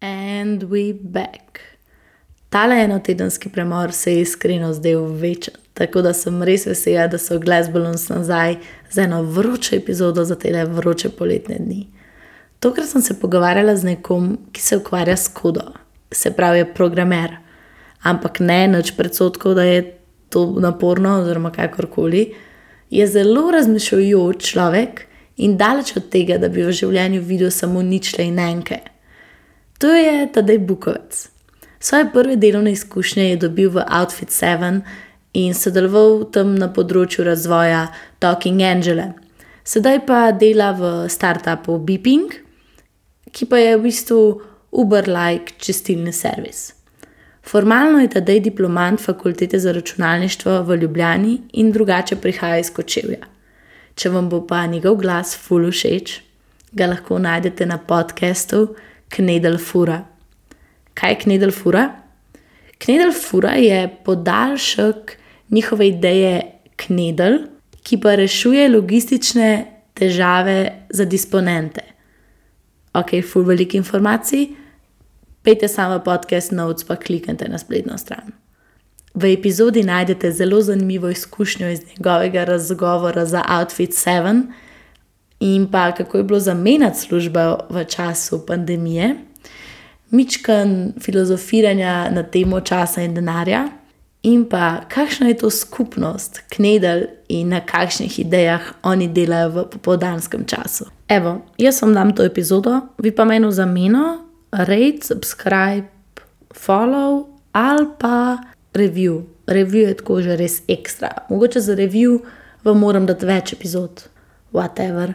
And we back. Tale enotedenski premor se je iskreno zdel večen, tako da sem res vesela, da so Glasbalons nazaj z eno vročo epizodo za te vroče poletne dni. Tokrat sem se pogovarjala z nekom, ki se ukvarja s kodo, se pravi, je programer. Ampak ne noč predsotkov, da je to naporno, oziroma kakorkoli. Je zelo razmišljujoč človek in daleč od tega, da bi v življenju videl samo ničle in enke. To je Tadej Bukovec. Svoje prve delovne izkušnje je dobil v Outfit 7 in sodeloval tam na področju razvoja Talking Angele. Sedaj pa dela v startupu Beeping, ki pa je v bistvu Uber-like čistilni servis. Formalno je Tadej diplomant fakultete za računalništvo v Ljubljani in drugače prihaja iz Kočevja. Če vam bo pa njegov glas ful všeč, ga lahko najdete na podkastu Knedel Fura. Kaj je Knedel Fura? Knedel Fura je podaljšek njihove ideje Knedel, ki pa rešuje logistične težave za disponente. Ok, ful veliko informacij. Pejte samo podcast notes, pa kliknite na spletno stran. V epizodi najdete zelo zanimivo izkušnjo iz njegovega razgovora za Outfit 7 in pa kako je bilo zamenjati službo v času pandemije, mičkan filozofiranja na temo časa in denarja, in pa kakšna je to skupnost, knedel in na kakšnih idejah oni delajo v popoldanskem času. Evo, jaz vam dam to epizodo, vi pa meni v zameno, rate, subscribe, follow ali pa review. Review je tako že res ekstra. Mogoče za review vam moram dati več epizod whatever,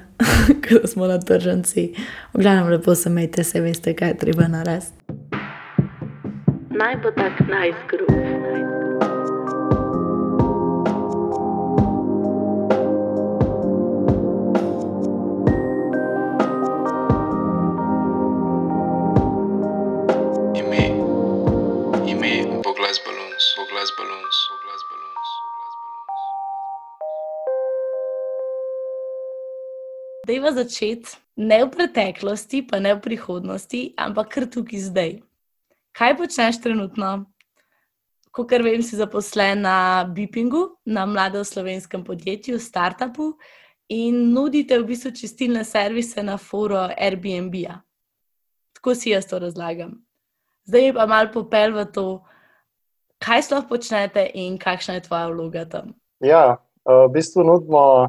ker smo na tržnici. V glavnem, lepo se imejte, se veste, kaj je treba narediti. Naj bo tak najzgrup. Nice Dejva začeti ne v preteklosti, pa ne v prihodnosti, ampak kar tukaj zdaj. Kaj počneš trenutno? Kot vem, si zaposlen na Bipingu, na mladem slovenskem podjetju, startupu in nudite v bistvu čistilne servise na foru Airbnb. -a. Tako si jaz to razlagam. Zdaj pa malo popel v to, kaj sploh počnete in kakšna je tvoja vloga tam. Ja, v bistvu nudimo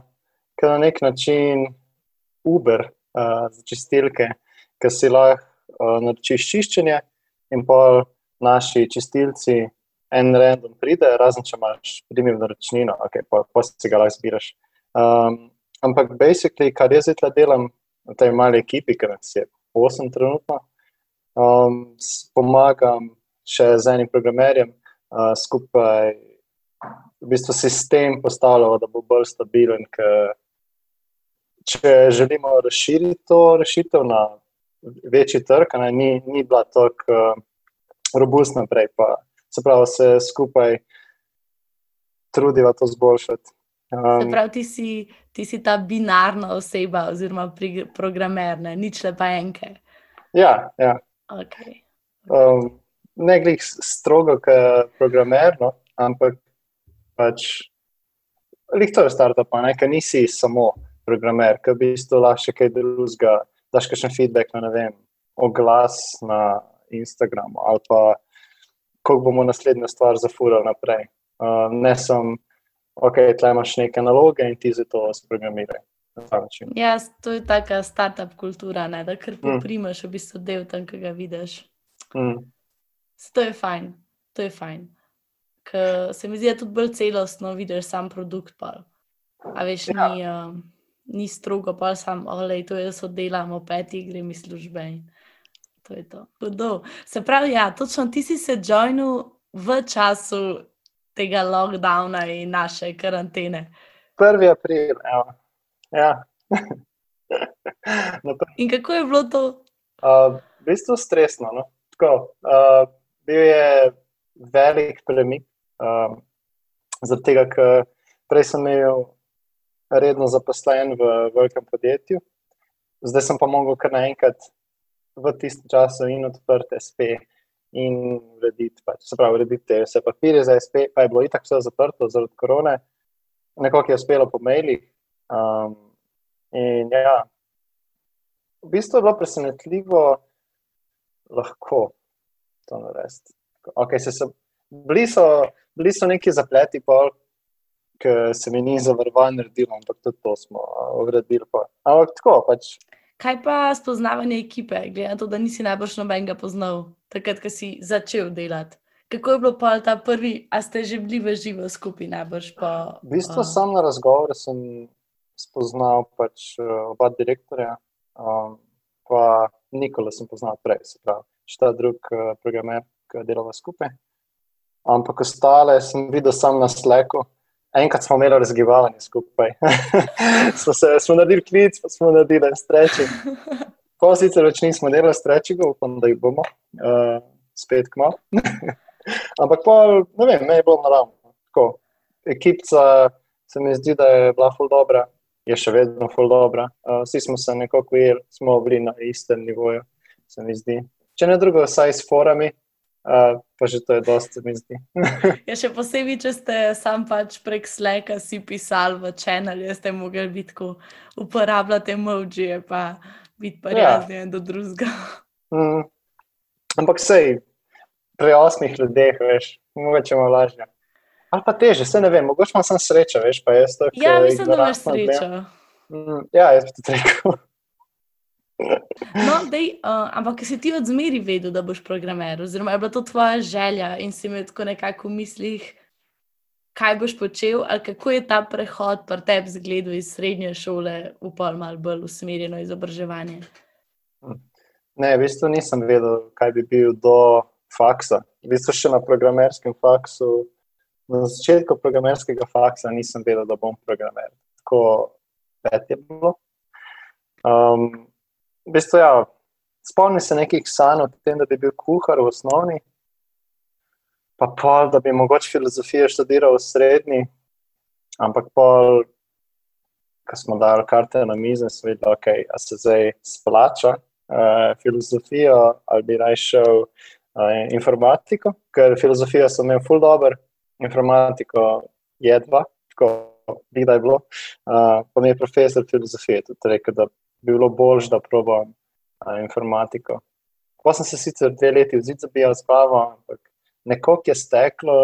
na nek način Uber uh, za čistilke, ki si lahko uh, naročiš čiščenje, in pa naši čistilci en random pride, razen če imaš primim naročnino, okay, pa, pa si ga lahko zbiraš. Um, ampak, basically, kar jaz zdaj delam v tej mali ekipi, ki nas je osem trenutno, um, pomagam še z enim programerjem uh, skupaj. V bistvu sistem postavljamo, da bo bolj stabilen, ker če želimo razširiti to rešitev na večji trg, ne, ni, ni bila tako uh, robustna prej, pa se pravi, se skupaj trudiva to zboljšati. Um, se pravi, ti si, ti si ta binarna oseba, oziroma programer, ne nič le pa enke. Ja, ja. Okay. Um, ne glej strogo, kot programer, no, ampak pač. Lihto je startup, nekaj nisi samo programer, ki bi isto lahko še kaj drugega, daš še feedback na vem, oglas na Instagramu ali pa kako bomo naslednjo stvar zafurali naprej. Uh, ne sem, ok, tle imaš neke naloge in ti za to sprogramiraj. Ja, to je taka startup kultura, ne? da kar mm. poprimaš, mm. v bistvu del tam, ki ga vidiš. Mm. To je fajn, to je fajn. Ker se mi zdi, da tudi bolj celostno vidiš sam produkt. Pa. A veš, ja. ni. Uh, ni strogo, pa sam, olej, to jaz oddelam, opeti grem iz službe. To je to. Hudo. Se pravi, ja, točno ti si se joinil v času tega lockdowna in naše karantene. 1. april, ja. in kako je bilo to? Uh, v bistvu stresno. No? Tako, uh, bil je velik premik, uh, zaradi tega, ker prej sem imel redno zaposlen v velikem podjetju. Zdaj sem pa mogel kar naenkrat v tistem času in odprti SP in urediti, pač, se pravi, urediti vse papirje za SP, pa je bilo itak vse zaprto zaradi korone, nekako je uspelo po mailih. Um, in ja, v bistvu je bilo presenetljivo lahko to narediti. Okay, se so, bili, so, bili so neki zapleti, ki se mi ni zavarovan naredil, ampak tudi to smo uredili. Ampak tako pač. Kaj pa spoznavanje ekipe, glede na to, da nisi najbolj nobenega poznal, takrat, ko si začel delati? Kako je bilo pa ta prvi, a ste že bili v živo skupaj, najbrž pa? V bistvu uh... sam na razgovor sem spoznal pač uh, oba direktorja, um, pa Nikola sem poznal prej, se pravi, šta drug uh, programer, ki delava skupaj. Ampak ostale sem videl sam na sleku. Enkrat smo imeli razgibavanje skupaj. smo, se, smo naredili klic, pa smo naredili streči. Pa sicer več nismo delali streči, upam, da jih bomo uh, spet kmo. Ampak pa, ne vem, me je bilo naravno. Ekipca se mi zdi, da je bila ful dobra, je še vedno ful dobra. Uh, vsi smo se nekako ujeli, smo bili na istem nivoju, se mi zdi. Če ne drugo, vsaj s forami, Uh, pa že to je dosti, mi zdi. ja, še posebej, če ste sam pač prek Sleka si pisali v čanel, ste mogli biti tako uporabljati emoji, pa biti pa razni ja. do drugega. Mm. Ampak sej, pri osmih ljudeh, veš, mogoče malo lažje. Ali pa teže, se ne vem, mogoče imam samo srečo, veš, pa jaz to. Ja, mislim, da imaš srečo. Mm, ja, jaz bi to rekel. No, dej, uh, ampak si ti od zmeri vedel, da boš programer, oziroma je bila to tvoja želja in si imel tako nekako v mislih, kaj boš počel, ali kako je ta prehod pri tebi zgledal iz srednje šole v pol malo bolj usmerjeno izobraževanje? Ne, v bistvu nisem vedel, kaj bi bil do faksa. V bistvu še na programerskem faksu, na začetku programerskega faksa nisem vedel, da bom programer. Tako pet je bilo. Um, v bistvu, ja, spomnim se nekih sanj o tem, da bi bil kuhar v osnovni, pa pol, da bi mogoče filozofijo študiral v srednji, ampak pol, ko smo dali karte na mizo, sem videl, okay, da se zdaj splača uh, filozofijo ali bi naj šel uh, informatiko, ker filozofijo sem imel ful dobr, informatiko jedva, tako bi da je bilo. Uh, pa mi je profesor filozofije tudi rekel, da bilo bolj, da probam uh, informatiko. Pa sem se sicer dve leti vzid zabijal z glavo, ampak nekako je steklo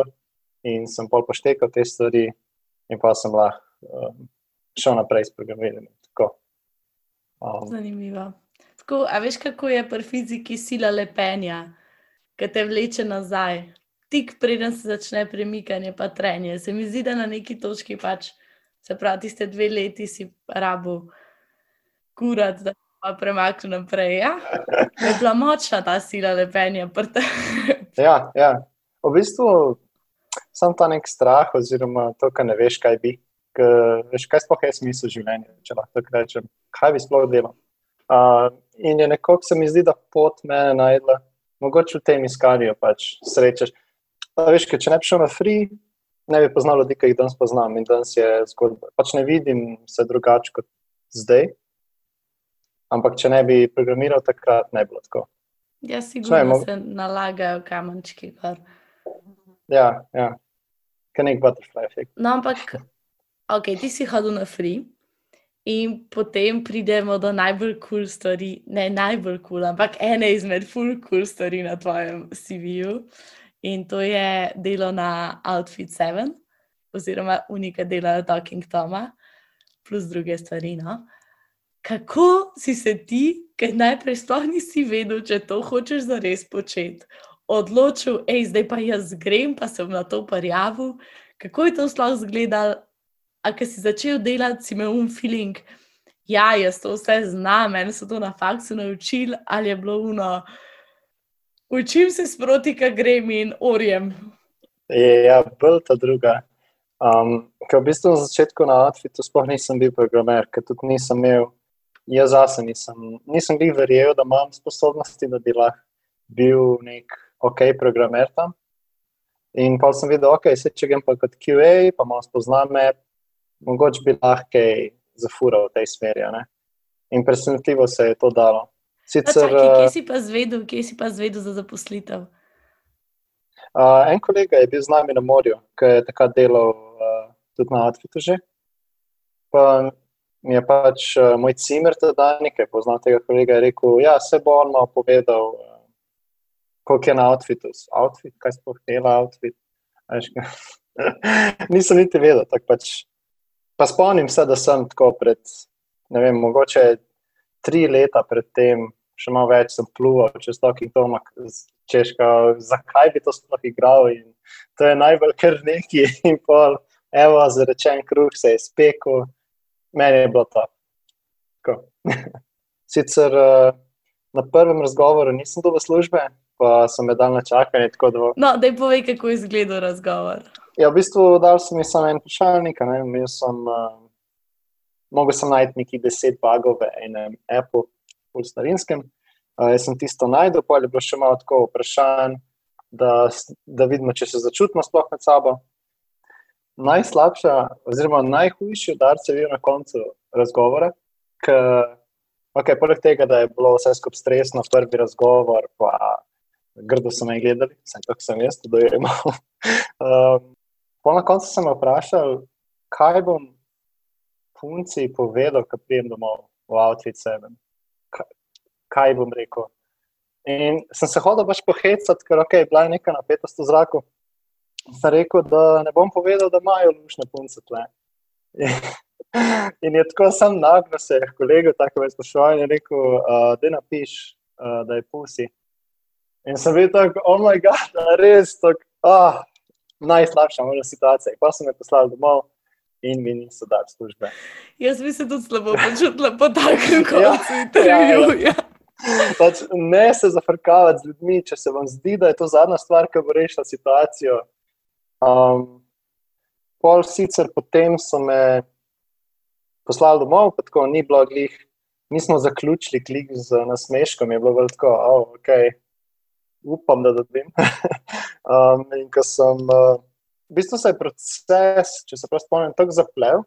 in sem pol poštekal te stvari, in pa sem lahko um, šel naprej s programiranjem. Um, Zanimivo. Tako, a veš, kako je pri fiziki sila lepenja, ki te vleče nazaj, tik preden se začne premikanje, pa trenje. Se mi zdi, da na neki točki pač, se pravi, tiste dve leti si rabo kurat, da pa premakne naprej. Ja? Je bila močna ta sila lepenja. ja, ja. V bistvu sem ta nek strah, oziroma to, kar ne veš, kaj bi. Veš, kaj sploh je smisel življenja, če lahko tako rečem, kaj bi sploh delal. Uh, in je nekako se mi zdi, da pot mene najdla, mogoče v tem iskanju pač srečeš. Veš, če ne bi šel na free, ne bi poznal ljudi, ki jih danes poznam in danes je zgodba. Pač ne vidim se drugače kot zdaj. Ampak, če ne bi programiral takrat, ne bi bilo tako. Ja, sigurno se nalagajo kamenčki. Kar. Ja, ja. Kaj nek butterfly efekt. No, ampak, ok, ti si hodil na free. In potem pridemo do najbolj kul cool stvari, ne najbolj kul, cool, ampak ene izmed full cool stvari na tvojem CV-ju. In to je delo na Outfit 7, oziroma unika dela Talking Toma, plus druge stvari. No? Uh, kako si se ti, ker najprej sploh nisi vedel, če to hočeš za res početi, odločil, hej, zdaj pa jaz grem, pa sem na to prijavil. Kako je to sploh izgledalo, a ki si začel delati, si imel un feeling, ja, jaz to vse znam, meni so to na faksu naučili, ali je bilo uno, učim se sproti, kaj grem in orjem. Ja, bolj ta druga. Um, v bistvu na začetku na outfitu sploh nisem bil programer, ker tudi nisem imel jaz zase nisem, nisem bil verjel, da imam sposobnosti, da bi lahko bil nek ok programer tam. In pa sem videl, ok, se če grem pa kot QA, pa malo spoznam mogoče bi lahko kaj zafural v tej smeri. Ne? In presenetljivo se je to dalo. Sicer, čakaj, kje uh, si pa zvedel, kje si pa zvedel za zaposlitev? uh, en kolega je bil z nami na morju, ki je takrat delal uh, tudi na Outfitu že. Pa mi je pač uh, moj cimer teda nekaj poznal tega kolega, je rekel, ja, se bo on malo povedal, uh, koliko je na Outfitu. Outfit, kaj sploh dela Outfit? Nisem niti vedel, tako pač. Pa spomnim se, da sem tako pred, ne vem, mogoče tri leta predtem, še malo več sem pluval čez Talking Tom, češka, zakaj bi to sploh igral. In to je najbolj kar neki in pol, evo, zarečen kruh se je spekel, meni je bilo. Tako. Sicer eh, na prvem razgovoru nisem dobil službe, pa sem me dal na čakanje. Da, No, da povej, kako je izgledal razgovor. ja, v bistvu dal sem mi samo en vprašalnik, ne, imel sem, uh, mogel sem najti neki deset bagov v enem Apple, v starinskem. Uh, jaz sem tisto najdel, pa je bilo še malo tako vprašanj, da, da vidimo, če se začutimo sploh med sabo. Najslabša, oziroma najhujši udarec je bil na koncu razgovora, ker okay, poleg tega, da je bilo vse skupaj stresno, prvi razgovor, pa grdo so me gledali, vsaj tako sem jaz to dojemal. um, po na koncu sem vprašal, kaj bom punci povedal, ko pridem domov v Outfit 7. Kaj, kaj bom rekel? In sem se hodil pač pohecati, ker okay, bila je neka napetost v zraku. Sem rekel, da ne bom povedal, da imajo lušne punce tle. In je tako sam naglo se je kolegu, tako je sprašoval in je rekel, uh, da napiš, uh, da je pusi. In sem bil tako, oh moj bog, da res tako, ah, najslabša možna situacija. Pa so me poslali domov in mi niso dali službe. Jaz bi se tudi slabo počutila po takem Ja, koncu intervjuja. Pač ne se zafrkavati z ljudmi, če se vam zdi, da je to zadnja stvar, ki bo rešila situacijo. Um, pol sicer potem so me poslali domov, pa tako ni bilo glih. Mi smo zaključili klik z nasmeškom, je bilo bolj tako, oh, ok, upam, da dobim. um, in ko sem, uh, v bistvu se je proces, če se prav spomnim, tako zapletel,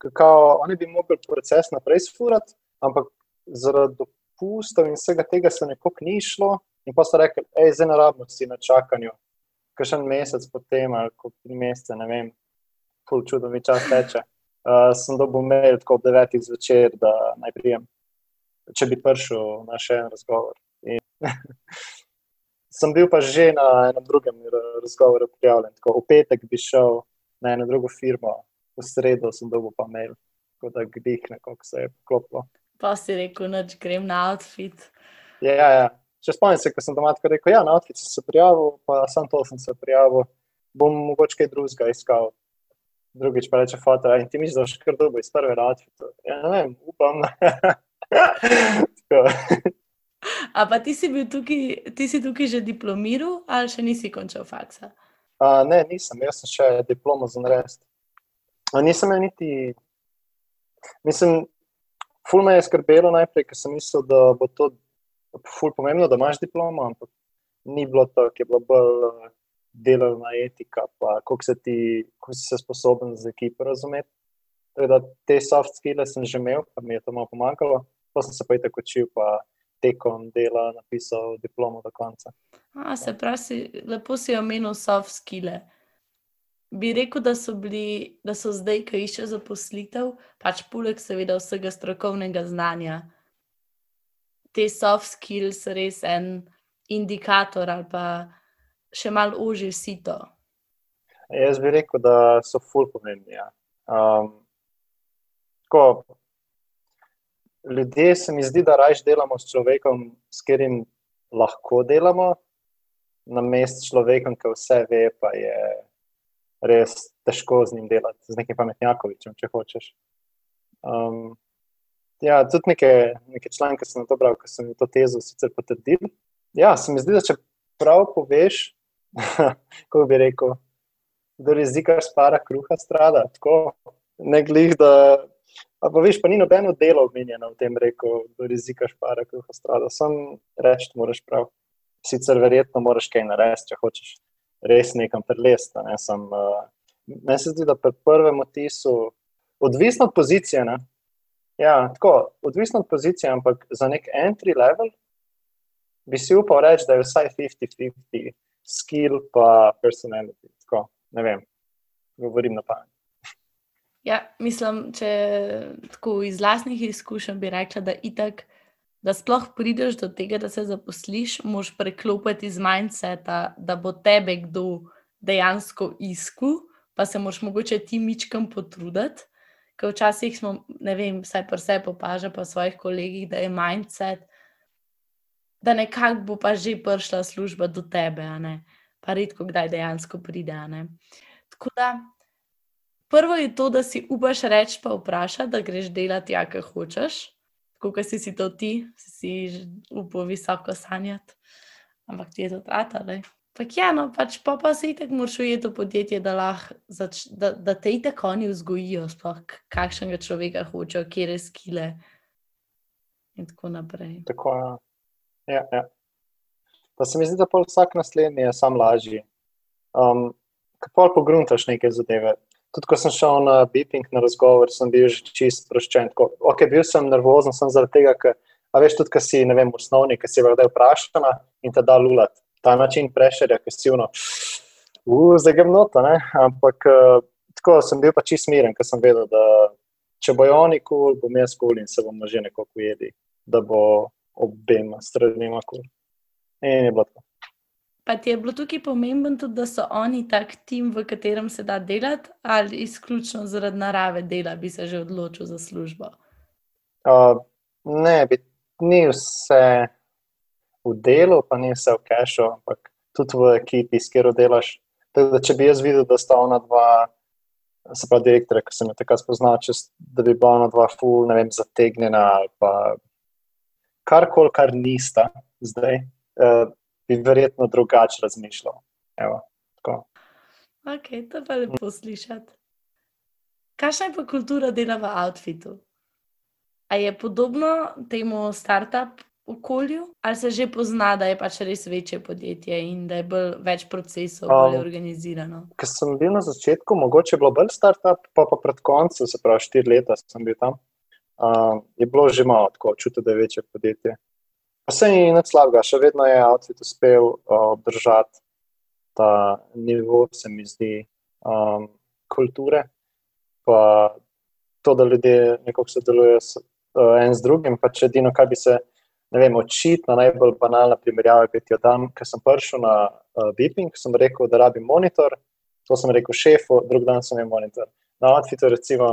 kako oni bi mogli proces naprej sfurati, ampak zaradi dopustov in vsega tega se nekako ni šlo. In pa so rekli, hej, zdaj ne rabimo si na čakanju, kakšen mesec potem ali kot tri mesece, ne vem, pol čudno mi čas teče. Uh, sem dobil mail tako ob devetih zvečer, da naj prijem, če bi prišel na še en razgovor. In sem bil pa že na enem drugem ra- razgovoru prijavljen. Tako, v petek bi šel na eno drugo firmo, v sredo sem dobil pa mail, tako da glih nekako se je poklopilo. Pa si rekel, noč grem na outfit. Ja, ja. Če spomnim se, ko sem doma tako rekel, ja, na outfit sem se prijavil, pa sam to sem se prijavil, bom mogoče kaj drugega iskal. Drugič pa reče foto, in ti misliš, da boš kar dobil iz prve outfita. Ja, ne vem, upam. A pa ti si bil tukaj, ti si tukaj že diplomiral ali še nisi končal faksa? A, ne, nisem, jaz sem še diplomo za narediti. Nisem imel niti, mislim, ful me je skrbelo najprej, ker sem mislil, da bo to ful pomembno, da imaš diplomo, ampak ni bilo to, ki je bilo bolj eh, delovna etika, pa koliko, se ti, koliko si se sposoben z ekipo razumeti. Tako da te soft skills sem že imel, pa mi je to malo pomagalo, pa sem se pa i tako učil, pa tekom dela napisal diplomo do konca. A, se pravi, si, lepo si omenil soft skills. Bi rekel, da so, bili, da so zdaj, ki iščejo zaposlitev, pač poleg seveda vsega strokovnega znanja, te soft skills res en indikator ali pa še malo ožje sito. Jaz bi rekel, da so ful pomembni. Ja. Um, tako, ljudje se mi zdi, da raje delamo s človekom, s katerim lahko delamo, na mestu človekom, ki vse ve, pa je res težko z njim delati, z nekim pametnjakovičem, če hočeš. Um, ja, tudi neke, neke članke sem na to bral, ker sem to tezo sicer potrdil. Ja, se mi zdi, da če prav poveš, kako bi rekel, da rizika spara kruha strada, tako ne glih, da. A pa veš, pa ni nobeno delo omenjeno v tem reku, da rizika špara kruha strada. Sam reči, moraš prav. Sicer verjetno moraš kaj narediti, če hočeš res nekam prelesti. Ne? Uh, meni se zdi, da pri prvem otisu, odvisno od pozicije, ne? Ja, tako, odvisno od pozicije, ampak za nek entry level bi si upal reči, da je vsaj 50-50, skill pa personality. Tako, ne vem, govorim na pamet. Ja, mislim, če tako iz vlastnih izkušenj bi rekla, da itak, da sploh prideš do tega, da se zaposliš, moš preklopiti iz mindseta, da bo tebe kdo dejansko iskal, pa se moš mogoče ti mičkam potruditi. Ker včasih smo, ne vem, vsaj pa vse popaža pa svojih kolegih, da je mindset, da nekako bo pa že prišla služba do tebe, pa redko kdaj dejansko pride. Tako da prvo je to, da si upaš reči, pa vprašati, da greš delati, ja, kar hočeš. Tako kot si, si to ti, si, si upal visoko sanjati, ampak ti je to trata. Pak ja, no, pač pa, pa se itek moraš ujeti v podjetje, da, lah, zač, da, da te itek oni vzgojijo, sploh kakšnega človeka hočejo, kje res skile in tako naprej. Tako je. Ja, ja. Pa se mi zdi, da pa vsak naslednji je sam lažji. Um, Kako pogruntaš neke zadeve. Tudi ko sem šel na beeping, na razgovor, sem bil že čist sproščen. Ok, bil sem nervozen, sem zaradi tega, ker, a veš, tudi, ker si, ne vem, osnovni, ker si vrde vprašana in te da lulat. Ta način prešerja, si uno, zdaj grem nota, ne? Ampak uh, tako sem bil pa čist miren, ker sem vedel, da če bojo oni kul, cool, bom jaz kul cool in se bomo že nekako ujeli, da bo obema stranima kul. Cool. In je bilo to. Pa ti je bilo tukaj pomembno tudi, da so oni tak tim, v katerem se da delati, ali izključno zaradi narave dela bi se že odločil za službo? Uh, ne, bi, ni vse v delu, pa ni vse v kešu, ampak tudi v ekipi, s katero delaš. Da, če bi jaz videl, da sta ona dva, se pravi, direktor, ki sem jo takrat spoznal, čez, da bi bila ona dva, ful, ne vem, zategnjena ali pa karkoli, kar nista zdaj. Uh, bi verjetno drugače razmišljal. Evo, ok, to pa lepo slišati. Kakšna je pa kultura dela v outfitu? A je podobno temu start-up okolju, ali se že pozna, da je pač res večje podjetje in da je bolj, več procesov, bolj um, organizirano? Ker sem bil na začetku, mogoče je bilo bolj start-up, pa pa pred koncem, se pravi, štiri leta sem bil tam. Um, je bilo že malo tako, čutiti, da je večje podjetje. Vse je nič slabega, še vedno je outfit uspel uh, obdržati ta nivo, se mi zdi, um, kulture. Pa to, da ljudje nekako sodelujejo uh, en z drugim. Pa če edino, kaj bi se, vem, očitno najbolj banalna primerjava, ki ti jo dam, ker sem prišel na uh, Beeping, sem rekel, da rabim monitor. To sem rekel šefu, drug dan sem imel monitor. Na outfitu, recimo,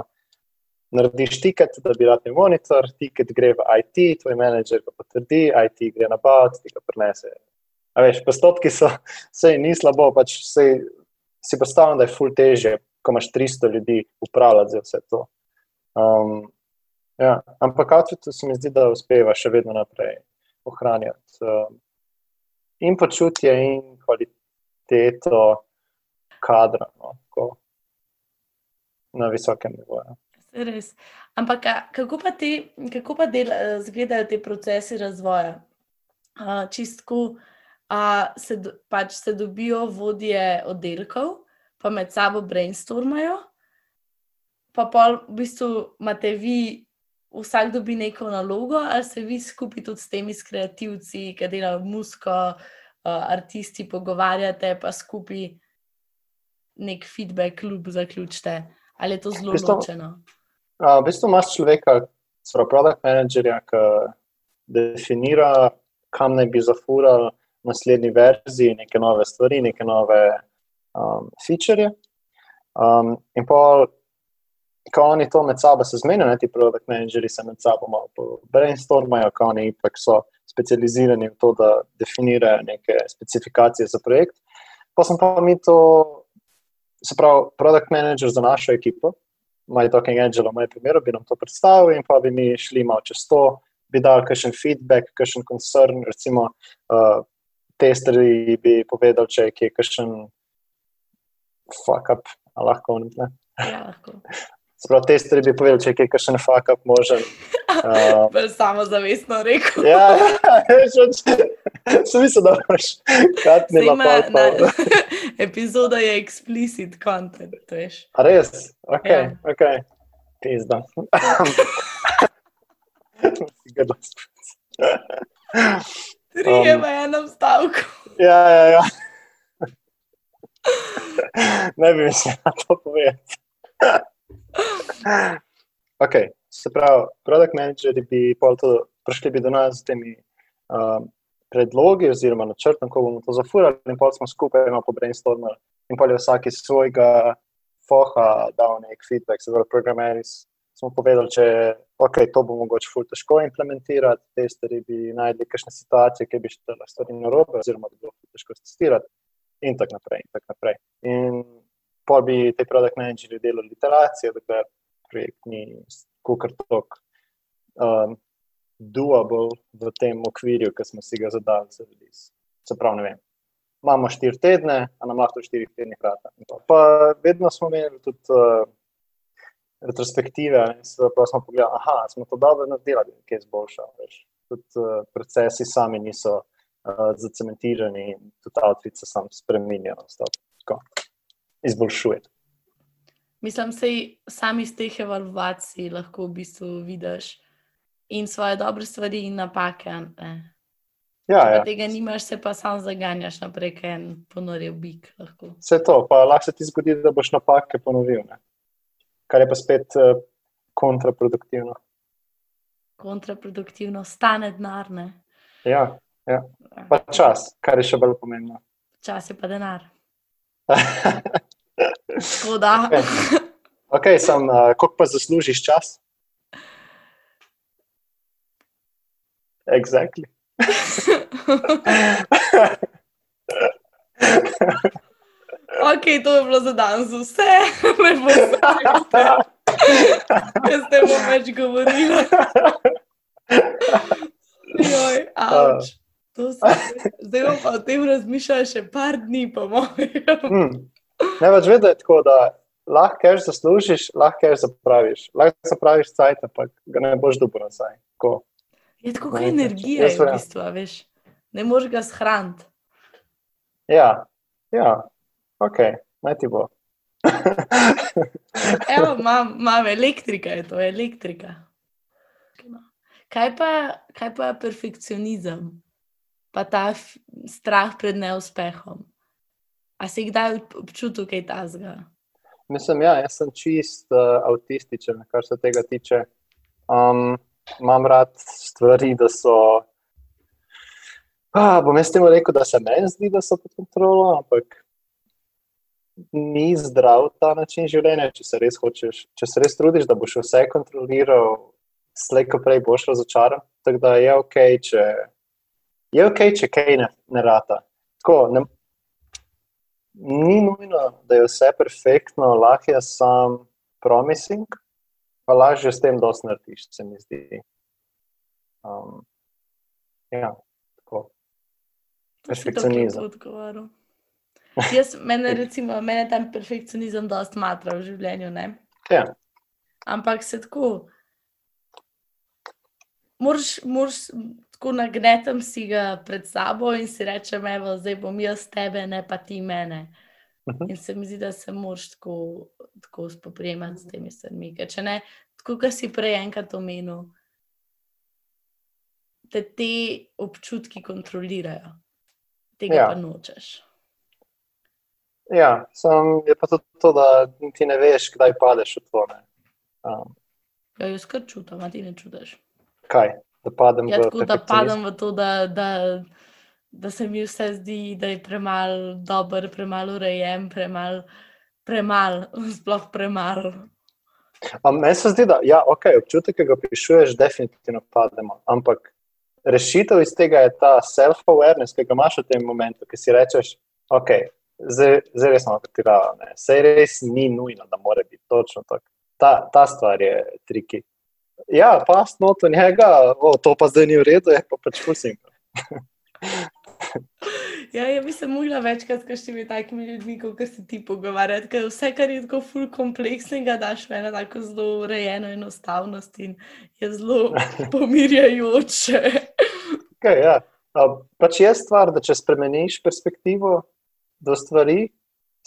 narediš tiket, da bi rad imel monitor, tiket gre v IT, tvoj menedžer ga potrdi, IT gre na bad, ti ga prenese. A veš, postopki so, vse ni slabo, pač vse, si predstavljam, da je ful teže, ko imaš 300 ljudi upravljati za vse to. Um, ja, ampak outfitu se mi zdi, da uspeva še vedno naprej ohranjati um, in počutje in kvaliteto kadra no, na visokem nivoju. Res. Ampak kako pa, te, kako pa del, izgledajo ti procesi razvoja? Uh, čistko uh, se, pač se dobijo vodje oddelkov, pa med sabo brainstormajo, pa pa v bistvu imate vi, vsak dobi neko nalogo, ali se vi skupaj tudi s temi kreativci, ki delajo musko, uh, artisti, pogovarjate, pa skupaj nek feedback, kljub zaključite. Ali je to zelo ločeno? Uh, v bistvu imaš človeka, zelo produkt managerja, ki definira, kam naj bi zafural naslednji verziji, neke nove stvari, neke nove um, feature. Um, in pa, ko oni to med sabo se zmenijo, ti produkt menedžerji se med sabo malo brainstormajo, ko oni ipak so specializirani v to, da definirajo neke specifikacije za projekt. Pa sem pa mi to, se pravi, produkt menedžer za našo ekipo. My Talking Angel, v mojem primeru, bi nam to predstavil in pa bi mi šli malo čez to, bi dal kakšen feedback, kakšen concern, recimo, uh, testeri bi povedal, če je kakšen fuck up, lahko ne. Ja, lahko. Sprav, testeri bi povedali, če je kakšen fuck up možen. Uh, samo zavestno rekel. ja, sem mislil, da imaš katni laptop. Epizoda je explicit content, veš. A res? Ok, ja. ok. Pizda. Trije v enem stavku. Ja, ja, ja. ne bi mislil na to povedati. Ok, se pravi, product manageri bi to prišli bi do nas z temi um, predlogi oziroma načrtom, ko bomo to zafurali in pol smo skupaj imamo po brainstormu in pol je vsak iz svojega foha dal nek feedback, se pravi, programeri smo povedali, če okay, to bo mogoče ful težko implementirati, testeri bi najdli kakšne situacije, ki bi štele stvari narobe oziroma bi bilo težko testirati in tako naprej in tako naprej. In pol bi te product manageri delali iteracije, dokler projekt ni kukar tok um, doable v tem okvirju, ki smo si ga zadali za release. Se pravi, ne vem. Imamo štiri tedne, a nam lahko v štirih tednih vrata. Pa vedno smo imeli tudi uh, retrospektive pravi, smo pogledali, aha, smo to dobro naredili, kaj je zboljšalo. Tudi uh, procesi sami niso uh, zacementirani tudi outfit se sam spremenja, tako izboljšuje. Mislim, da sami iz teh evalvacij lahko v bistvu vidiš in svoje dobre stvari in napake. Ne? Ja, ja. Tega nimaš, se pa sam zaganjaš naprej, ker en ponoril bik. Lahko. Vse to, pa lahko se ti zgodi, da boš napake ponovil, ne? kar je pa spet uh, kontraproduktivno. Kontraproduktivno stane denar. Ja, ja, pa čas, kar je še bolj pomembno. Čas je pa denar. Tako da. Okay. Okay, sem, uh, koliko pa zaslužiš čas? Exactly. ok, to je bilo za danes vse, ne bo se kaj s tem več govorili. Joj, avč. Zdaj bom pa o tem razmišljal še par dni, po mojem. Hmm. Ne več vedeti, da je tako, da lahko kaj zaslužiš, lahko kaj zapraviš. Lahko zapraviš cajt, ampak ga ne boš dobil nazaj. Tako. Je tako kot energija, v bistvu, veš. Ne moreš ga shraniti. Ja, ja. ok, naj ti bo. Evo, imam, imam elektrika, je to elektrika. Kaj pa, kaj pa je perfekcionizem, pa ta strah pred neuspehom? A si kdaj občutil kaj tasga? Mislim, ja, jaz sem čist uh, avtističen, kar se tega tiče. Um, imam rad stvari, da so. Ah, bom jaz temu rekel, da se meni zdi, da so pod kontrolo, ampak ni zdrav ta način življenja, če se res hočeš, če se res trudiš, da boš vse kontroliral, slejko prej boš razočaran. Tako da je ok, če, je okay, če kaj ne, ne rata. Tako, ne, ni nujno, da je vse perfektno, lahko je sam promising, pa lažje s tem dosti narediš, se mi zdi. Um, ja, tako. Perfekcionizem. Jaz, mene, recimo, mene tam perfekcionizem dosti matra v življenju. Ja. Ampak se tako, moraš, moraš tako nagnetem si ga pred sabo in si rečem, evo, zdaj bom jaz tebe, ne pa ti mene. Mhm. In se mi zdi, da se moraš tako, tako spoprijemati s temi stvarmi. Če ne, tako kot si prej enkrat omenil, te te občutki kontrolirajo, tega ja. pa nočeš. Ja, sem, je pa tudi to, da ti ne veš, kdaj padeš v to. Um. Ja, jaz kar čutim, a ti ne čutiš. Kaj? Da padem, ja, tako, da padem v to, da. da da se mi vse zdi, da je premalo dober, premalo urejen, premalo, premal, sploh premalo. Meni se zdi, da ja, okay, občutek, ki ga pišuješ, definitivno pademo. Ampak rešitev iz tega je ta self-awareness, ki ga imaš v tem momentu, ki si rečeš, ok, zdaj res smo pretirali. Sej res ni nujno, da mora biti točno tako. Ta, ta stvar je triki. Ja, pa snot v njega, o, to pa zdaj ni v redu, je pa pač pusim. Ja, ja, bi se mogla večkrat s kakšnimi takimi ljudmi, kot se ti pogovarjati, ker vse, kar je tako ful kompleksnega, daš v eno tako zelo urejeno enostavnost in je zelo pomirjajoče. Okay, ja. Pač je stvar, da če spremeniš perspektivo do stvari,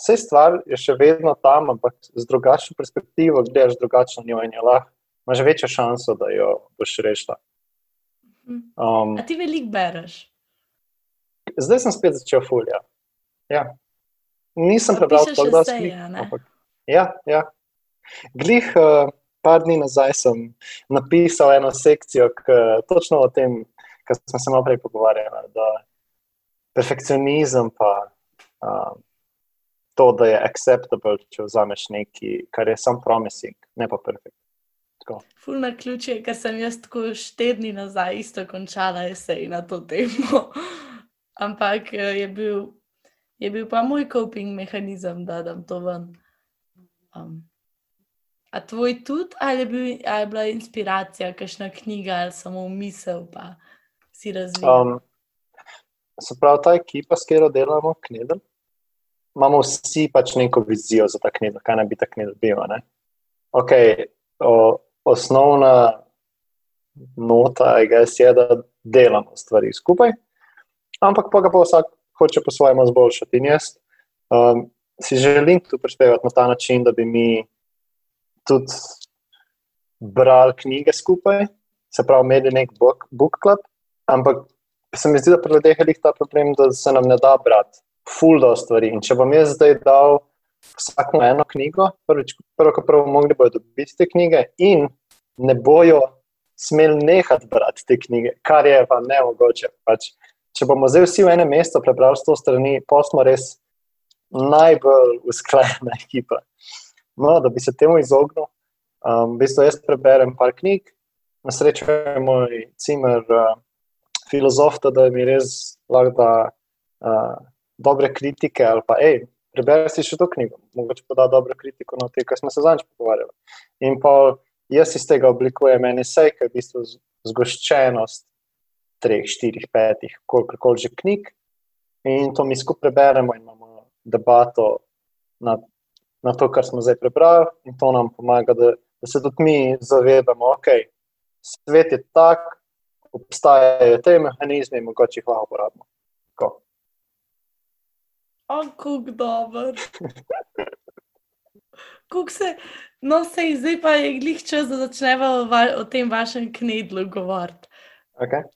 vse stvar je še vedno tam, ampak z drugačno perspektivo gledaš drugačno njo in je lahko, imaš večjo šanso, da jo boš rešila. Mhm. Um, A ti veliko bereš? zdaj sem spet začel fulja. Ja. Nisem prebral tako dosti knjig, ampak ja, ja. Glih, uh, par dni nazaj sem napisal eno sekcijo, k, točno o tem, kar smo se malo prej pogovarjali, da perfekcionizem pa uh, to, da je acceptable, če vzameš nekaj, kar je sam promising, ne pa perfekt. Tako. Ful na ključe, ker sem jaz tako štedni nazaj isto končala esej na to temo. Ampak eh, je bil, je bil pa moj coping mehanizem, da dam to ven. Um, a tvoj tudi, ali je, bil, ali je bila inspiracija, kakšna knjiga ali samo misel, pa si razvijal? Um, se pravi, ta ekipa, s katero delamo, knedel, imamo vsi pač neko vizijo za ta knedel, kaj naj bi ta knedel bil. ne. Ok, o, osnovna nota guess, je, da delamo stvari skupaj, ampak pa ga pa vsak hoče po svojem izboljšati. In jaz um, si želim tu prispevati na ta način, da bi mi tudi brali knjige skupaj, se pravi, imeli nek book, book club, ampak se mi zdi, da pri ljudeh je ta problem, da se nam ne da brati ful do stvari. In če bom jaz zdaj dal vsakmu eno knjigo, prvič, prvo, kot prvo, mogli bodo dobiti te knjige in ne bojo smeli nehati brati te knjige, kar je pa nemogoče. Pač, če bomo zdaj vsi v enem mestu prebrali sto strani, pa smo res najbolj usklajena ekipa. No, da bi se temu izognil, um, v bistvu jaz preberem par knjig, na srečo je moj cimer uh, filozof, da mi res lahko da uh, dobre kritike ali pa, hej, preberi si še to knjigo, mogoče pa da dobro kritiko na te, kar smo se zadnjič pogovarjali. In pa jaz iz tega oblikujem en esej, ki je v bistvu zgoščenost treh, štirih, petih, koliko koli že knjig. In to mi skupaj preberemo in imamo debato na, na to, kar smo zdaj prebrali, in to nam pomaga, da, da se tudi mi zavedamo, da okay, svet je tak, obstajajo te mehanizme mogoče jih lahko uporabimo. Kako dober. Kako se, no, sej, zdaj pa je glih čas, da začnemo o, va, o tem vašem knedlu govoriti. Okay.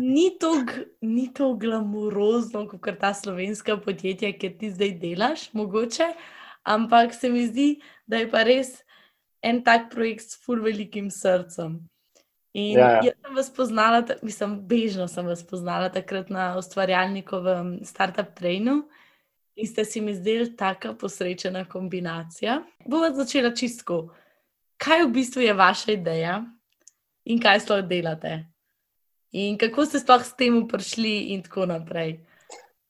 Ni to, ni to glamurozno, kot ta slovenska podjetja, ki ti zdaj delaš, mogoče, ampak se mi zdi, da je pa res en tak projekt s ful velikim srcem. In Ja, ja. jaz sem vas poznala, mislim, bežno sem vas poznala takrat na ustvarjalnikovem startup trainu in ste si mi zdeli taka posrečena kombinacija. Bova začela čistko. Kaj v bistvu je vaša ideja in kaj sploh delate? In kako ste sploh s tem prišli, in tako naprej.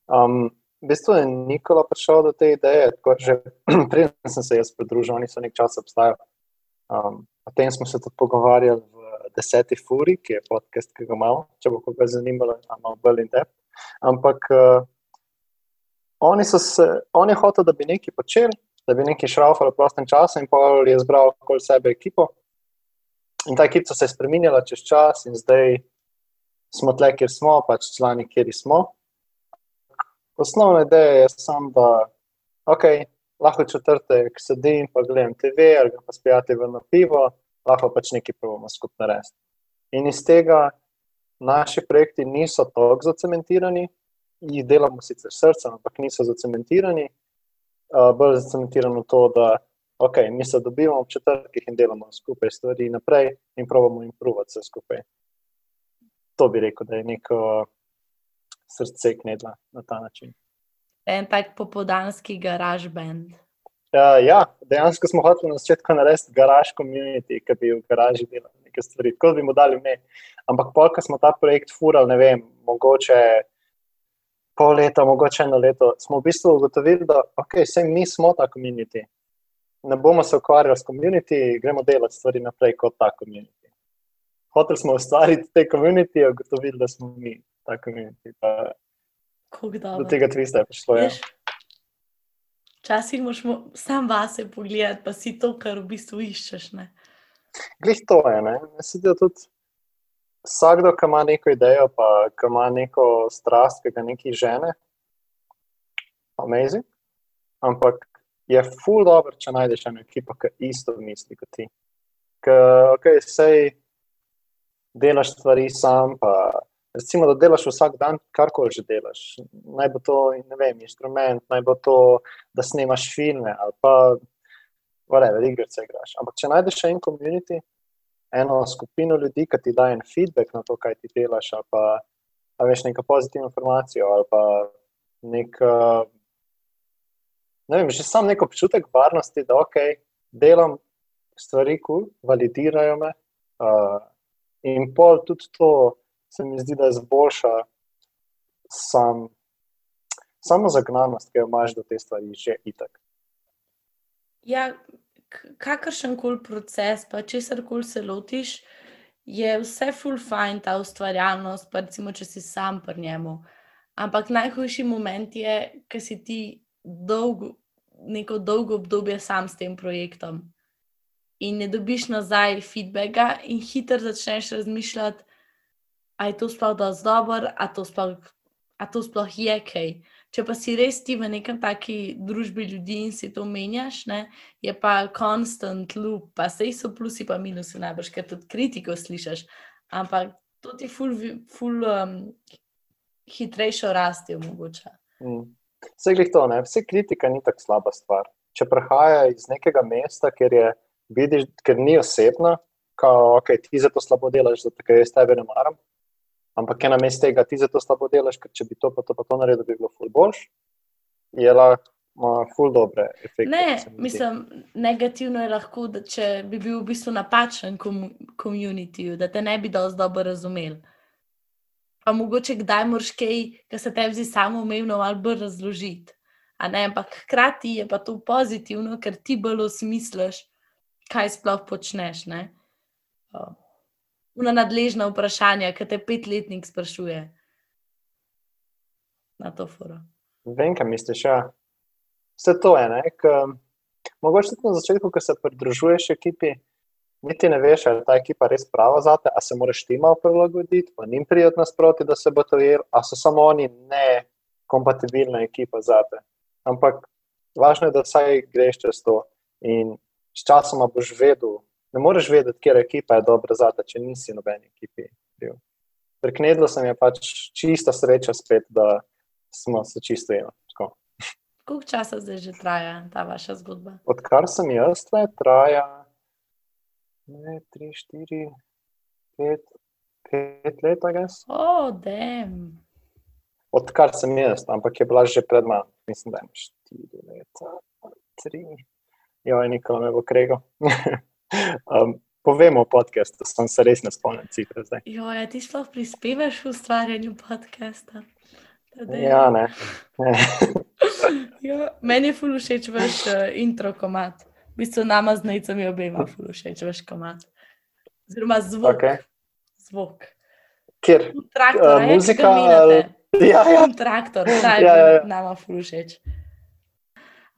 Um, v bistvu je Nikola prišel do te ideje, tako že preden sem se jaz pridružil, oni so nekaj časa obstajali. Um, o tem smo se tudi pogovarjali v Deseti Furi, ki je podcast, ki ga imamo, če bo koga zanimalo, imamo bolj in depth. Ampak uh, oni so se, on je hotel, da bi nekaj počeli, da bi nekaj šraufali v prostem času, in pa je zbral okoli sebe ekipo. In ta ekipa se je spremenjala čez čas, in zdaj smo tle, kjer smo, pač člani, kjer smo. Osnovna ideja je samo, da okay, lahko četrtek sedim in gledam TV ali pa spijati v na pivo, lahko pač nekaj pravimo skupaj narediti. In iz tega naši projekti niso tako zacementirani, jih delamo sicer srcem, ampak niso zacementirani. Uh, bolj zacementirano to, da okay, mi se dobivamo ob četrtkih in delamo skupaj stvari naprej in pravimo improvati vse skupaj. To bi rekel, da je neko srce knedla na ta način. En tak popodanski garaž band. Uh, ja, dejansko smo hoteli na začetku narediti garaž community, ki bi v garaži delal neke stvari, tako da bi mu dali ime. Ampak pol, ko smo ta projekt furali, ne vem, mogoče pol leta, mogoče eno leto, smo v bistvu ugotovili, da okay, vse mi smo ta community. Ne bomo se ukvarjali s community, gremo delati stvari naprej kot ta community. Hoteli smo ustvariti te community, ugotovili, da smo mi ta Kako do tega tvista je prišlo. Ja. Včasih moraš mo- sam vase pogledati, pa si to, kar v bistvu iščeš. Ne? Glih to je. Ne? Se da tudi vsakdo, ki ima neko idejo, pa ki ima neko strast, ki ga nekaj žene, amazing. Ampak je full dobro, če najdeš eno ekipo, ki isto misli kot ti. Ker, ok, sej delaš stvari sam, pa recimo, da delaš vsak dan, karkoli že delaš. Naj bo to, vem, inštrument, naj bo to, da snemaš filme ali pa whatever, igrice igraš. Ampak če najdeš en komunity, eno skupino ljudi, ki ti daje feedback na to, kaj ti delaš, ali pa a veš neko pozitivno informacijo, ali pa nek, ne vem, že sam neko občutek varnosti, da ok, delam stvari, ki validirajo me. Uh, in pol tudi to se mi zdi, da izboljša sam, samo zagnanost, ki jo imaš do te stvari, že itak. Ja, kakršen koli proces, pa če se kar se lotiš, je vse full fine, ta ustvarjalnost, pa recimo, če si sam pri njemu. Ampak najhujši moment je, ker si ti dolgo, neko dolgo obdobje sam s tem projektom. In ne dobiš nazaj feedbacka, in hitro začneš razmišljati, ali je to sploh dobro, ali to sploh je kaj. Če pa si res ti v nekem taki družbi ljudi in si to menjaš, ne, je pa konstant loop, pa sej so plusi, pa minusi, najbrž, ker tudi kritiko slišiš. Ampak to ti ful, ful um, hitrejšo rasti omogoča. Mm. Vse glih to, ne? vse kritika ni tako slaba stvar. Če prihaja iz nekega mesta, ker, je, vidiš, ker ni osebna, kao, ok, ti za to slabo delaš, zato ker jaz tebe ne maram, ampak ena mest tega, ti za to slabo delaš, ker če bi to pa to, pa to naredil, bi bilo ful boljš, je lahko. Ful dobre efekte. Ne, mislim, negativno je lahko, da če bi bil v bistvu napačen komunitiju, da te ne bi dovolj dobro razumel. Pa mogoče kdaj moraš kaj, kar se tebi zdi samo umevno, ali bolj razložiti. Ampak hkrati je pa to pozitivno, ker ti bolj osmisliš, kaj sploh počneš. Uh na nadležna vprašanja, ki te petletnik sprašuje na to forum. Vem, kaj misliš. Ja. Vse to je. Mogoče tudi na začetku, ko se pridružuješ ekipi, niti ne veš, ali je ta ekipa res prava za te, ali se moraš ti malo prilagoditi, pa njim prijeti nasproti, da se bo to jedlo, ali so samo oni ne kompatibilna ekipa za te. Ampak važno je, da vsaj greš čez to in s časoma boš vedel, ne moreš vedeti, kje ekipa je dobra za te, če nisi noben ekipi. Pri Knedlu sem je pač čista sreča spet, da smo se čisto eno. Koliko časa zdaj že traja ta vaša zgodba? Odkar sem jaz, tle, traja ne, tri, štiri, pet, pet let, agnes. O, oh, dem. Odkar sem jaz, ampak je bila že pred mano, mislim, da je štiri leta, tri. Jo, nikoli ne bo kregal. Um, povemo o podkastu, sem se res ne spomnil cifre zdaj. Jo, ja, ti sploh prispevaš v ustvarjanju podcasta. Ja, ne. ne. jo, meni je ful všeč vaš uh, intro komat. V bistvu nama z najcami obema ful všeč vaš komat. Oziroma zvok. Okay. Zvok. Kjer? Traktor, uh, muzika. Ja, ja. Traktor, ta je ja, ja, ja. nama ful všeč.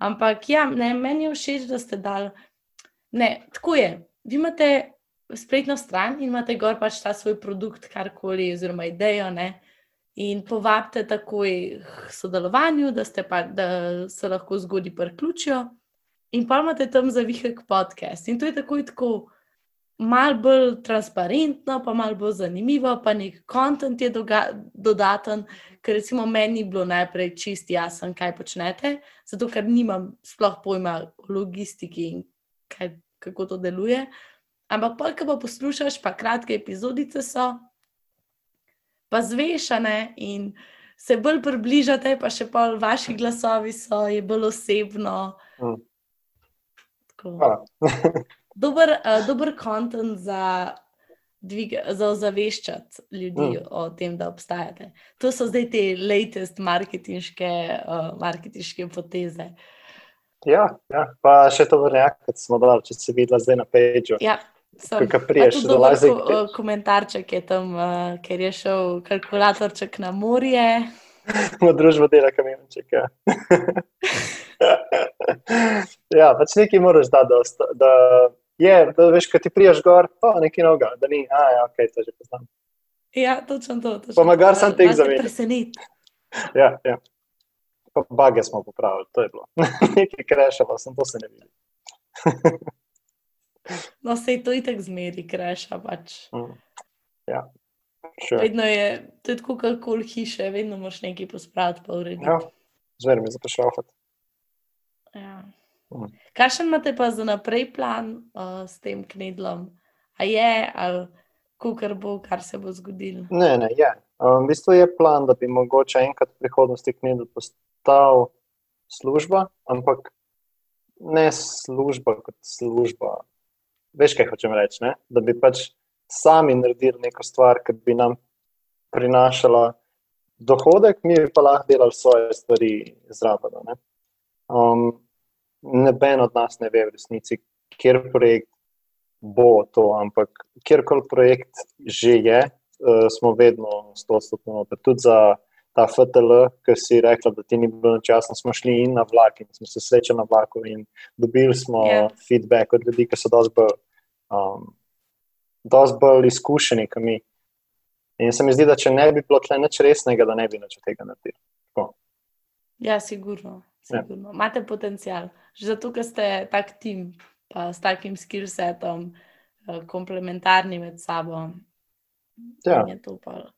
Ampak ja, ne, meni je všeč, da ste dali Ne, tako je. Vi imate spletno stran in imate gor pač ta svoj produkt, karkoli, oziroma idejo. Ne? In povabite takoj k sodelovanju, da, pa, da se lahko zgodi priključijo. In pa imate tam za vihek podcast. In to je takoj tako malo bolj transparentno, pa malo bolj zanimivo, pa nek kontent je dodaten, ker recimo meni bilo najprej čist jasen, kaj počnete, zato ker nimam sploh pojma o logistiki in kaj, kako to deluje. Ampak, pa, ko pa poslušaš, pa kratke epizodice so, pa zvešane in se bolj približate, pa še pa vaši glasovi so, je bolj osebno. Mm. dober, uh, dober content za. Dviga, za ozaveščati ljudi mm. o tem, da obstajate. To so zdaj te latest marketinške, uh, marketinške poteze. Uh, Ja, ja, pa še to vrnjak, kot smo dali, če si videla zdaj na peču. Ja. Kaj priješ, da lahko ko, komentarček je tam, uh, ker je šel kalkulatorček na morje. V družbo dela kamionček. Ja. ja, pač nekaj moraš dati, da, da je, da veš, kaj ti priješ gor, pa nekaj noga, da ni, a ja, ok, to že poznam. Ja, točno to. Pomagar sem teh zavedal. Presenit. Ja, ja. Pa bage smo popravili, to je bilo. Nekaj krešalo, sem to se ne videl. no, se to itek zmeri, kreša pač. Mm. Ja. Sure. Vedno je, to je tako kot kol hiše, vedno moraš nekaj pospraviti, pa urediti. Ja, zmeraj mi zaprašavati. Ja. Mm. Kakšen imate pa za naprej plan uh, s tem knedlom? A je, ali kar bo, kar se bo zgodilo? Ne, ne, je. Um, v bistvu je plan, da bi mogoče enkrat v prihodnosti knedl postal služba, ampak ne služba kot služba. Veš, kaj hočem reči? Ne? Da bi pač sami naredili neko stvar, ki bi nam prinašala dohodek, mi pa lahko delali svoje stvari zraven. Um, Noben od nas ne ve v resnici, kjer projekt bo to, ampak kjerkoli projekt že je, uh, smo vedno stotno noter. Tudi za ta FTL, ki si rekla, da ti ni bilo časa, smo šli in na vlak in smo se srečali na vlaku in dobili smo Ja. yeah. feedback od ljudi, ki so dosti bolj, um, dosti bolj izkušeni kot mi. In se mi zdi, da če ne bi bilo tle nič resnega, da ne bi nič od tega naredili. Tako. Ja, sigurno. Ja. sigurno. Imate potencial. Že zato, ker ste tak tim, pa s takim skillsetom, eh, komplementarni med sabo. Ja. je to pa.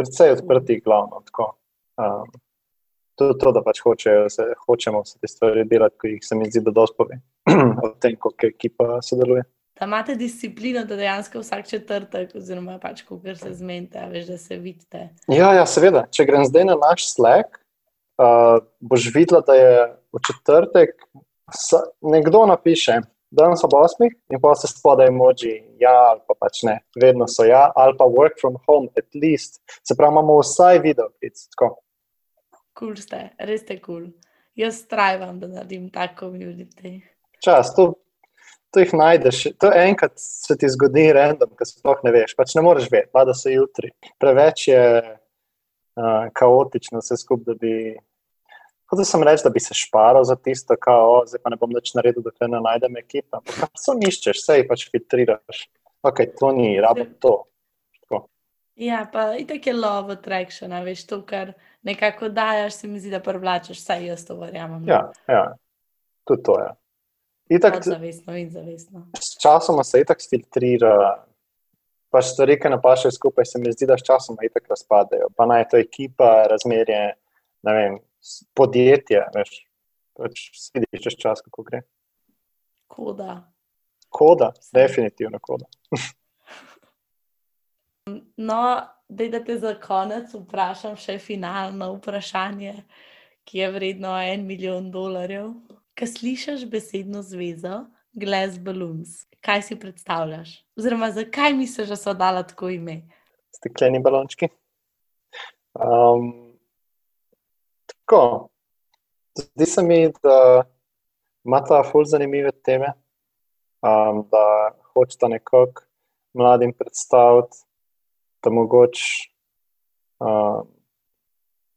Predvsej odprti, glavno. tako. Um, to, to, da pač hočejo, se, hočemo vse te stvari delati, ki jih se mi zdi, da dosti pove o tem, kako ekipa sodeluje. Da imate disciplino, da dejansko vsak četrtek, oziroma pač, ko se zmenite, a veš, da se vidite. Ja, ja, seveda. Če grem zdaj na naš Slack, uh, boš videla, da je v četrtek nekdo napiše, danes ob osmih in pa se spodaj emoji, ja ali pa pač ne, vedno so ja, ali pa work from home, at least. Se pravi, imamo vsaj video klic. Kul cool ste, res ste kul. Cool. Jaz trajam, da naredim tako community. Čas, to, to jih najdeš. To enkrat se ti zgodi random, ki sploh ne veš. Pač ne moreš vedeti, pa da se jutri. Preveč je uh, kaotično vse skupaj, da bi. Hotel sem reči, da bi se šparal za tisto, kao, zdaj pa ne bom več naredil, dokler ne najdem ekipa. Ampak so niščeš, vse jih pač filtriraš. Ok, to ni, rabo to. Tako. Ja, pa itak je love attraction, veš to, kar nekako daš, se mi zdi, da privlačeš, saj jaz to verjamem. Ja, ja, tudi to je. Itak, Zavestno in zavestno. s časoma se itak filtrira. Pač stvari, ki napašajo skupaj, se mi zdi, da s časoma itak razpadejo. Pa naj to ekipa, razmerje, ne vem, podjetje, veš. Pač vidiš čez čas, kako gre. Koda. Koda, Vse. definitivno koda. No, da da te za konec vprašam še finalno vprašanje, ki je vredno en milijon dolarjev. Kaj slišiš besedno zvezo Glass Balloons? Kaj si predstavljaš? Oziroma, zakaj misliš, da so dala tako ime? Stekleni balončki. Um, tako. Zdi se mi, da ima ta ful zanimive teme, um, da hočeta nekako mladim predstaviti, da mogoče um,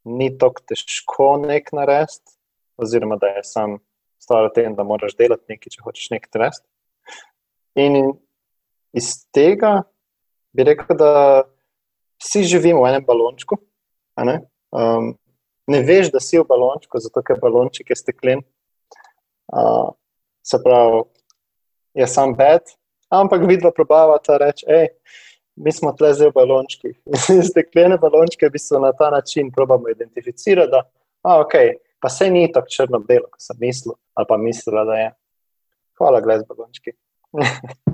ni tako težko nek narediti, oziroma da je sam stvar v tem, da moraš delati nekaj, če hočeš nekaj narediti. In iz tega bi rekel, da vsi živimo v enem balončku. Um, ne veš, da si v balončku, zato ker balonček je steklen. Uh, se pravi, je sam bed, ampak vidva probava ta reči, hej, mi smo tle zdaj v balončkih. Steklene balončke bi se na ta način probamo identificirati, da a, okay, pa se ni tako črno-belo, kot sem mislil, ali pa mislila, da je. Hvala, gledaj, balončki.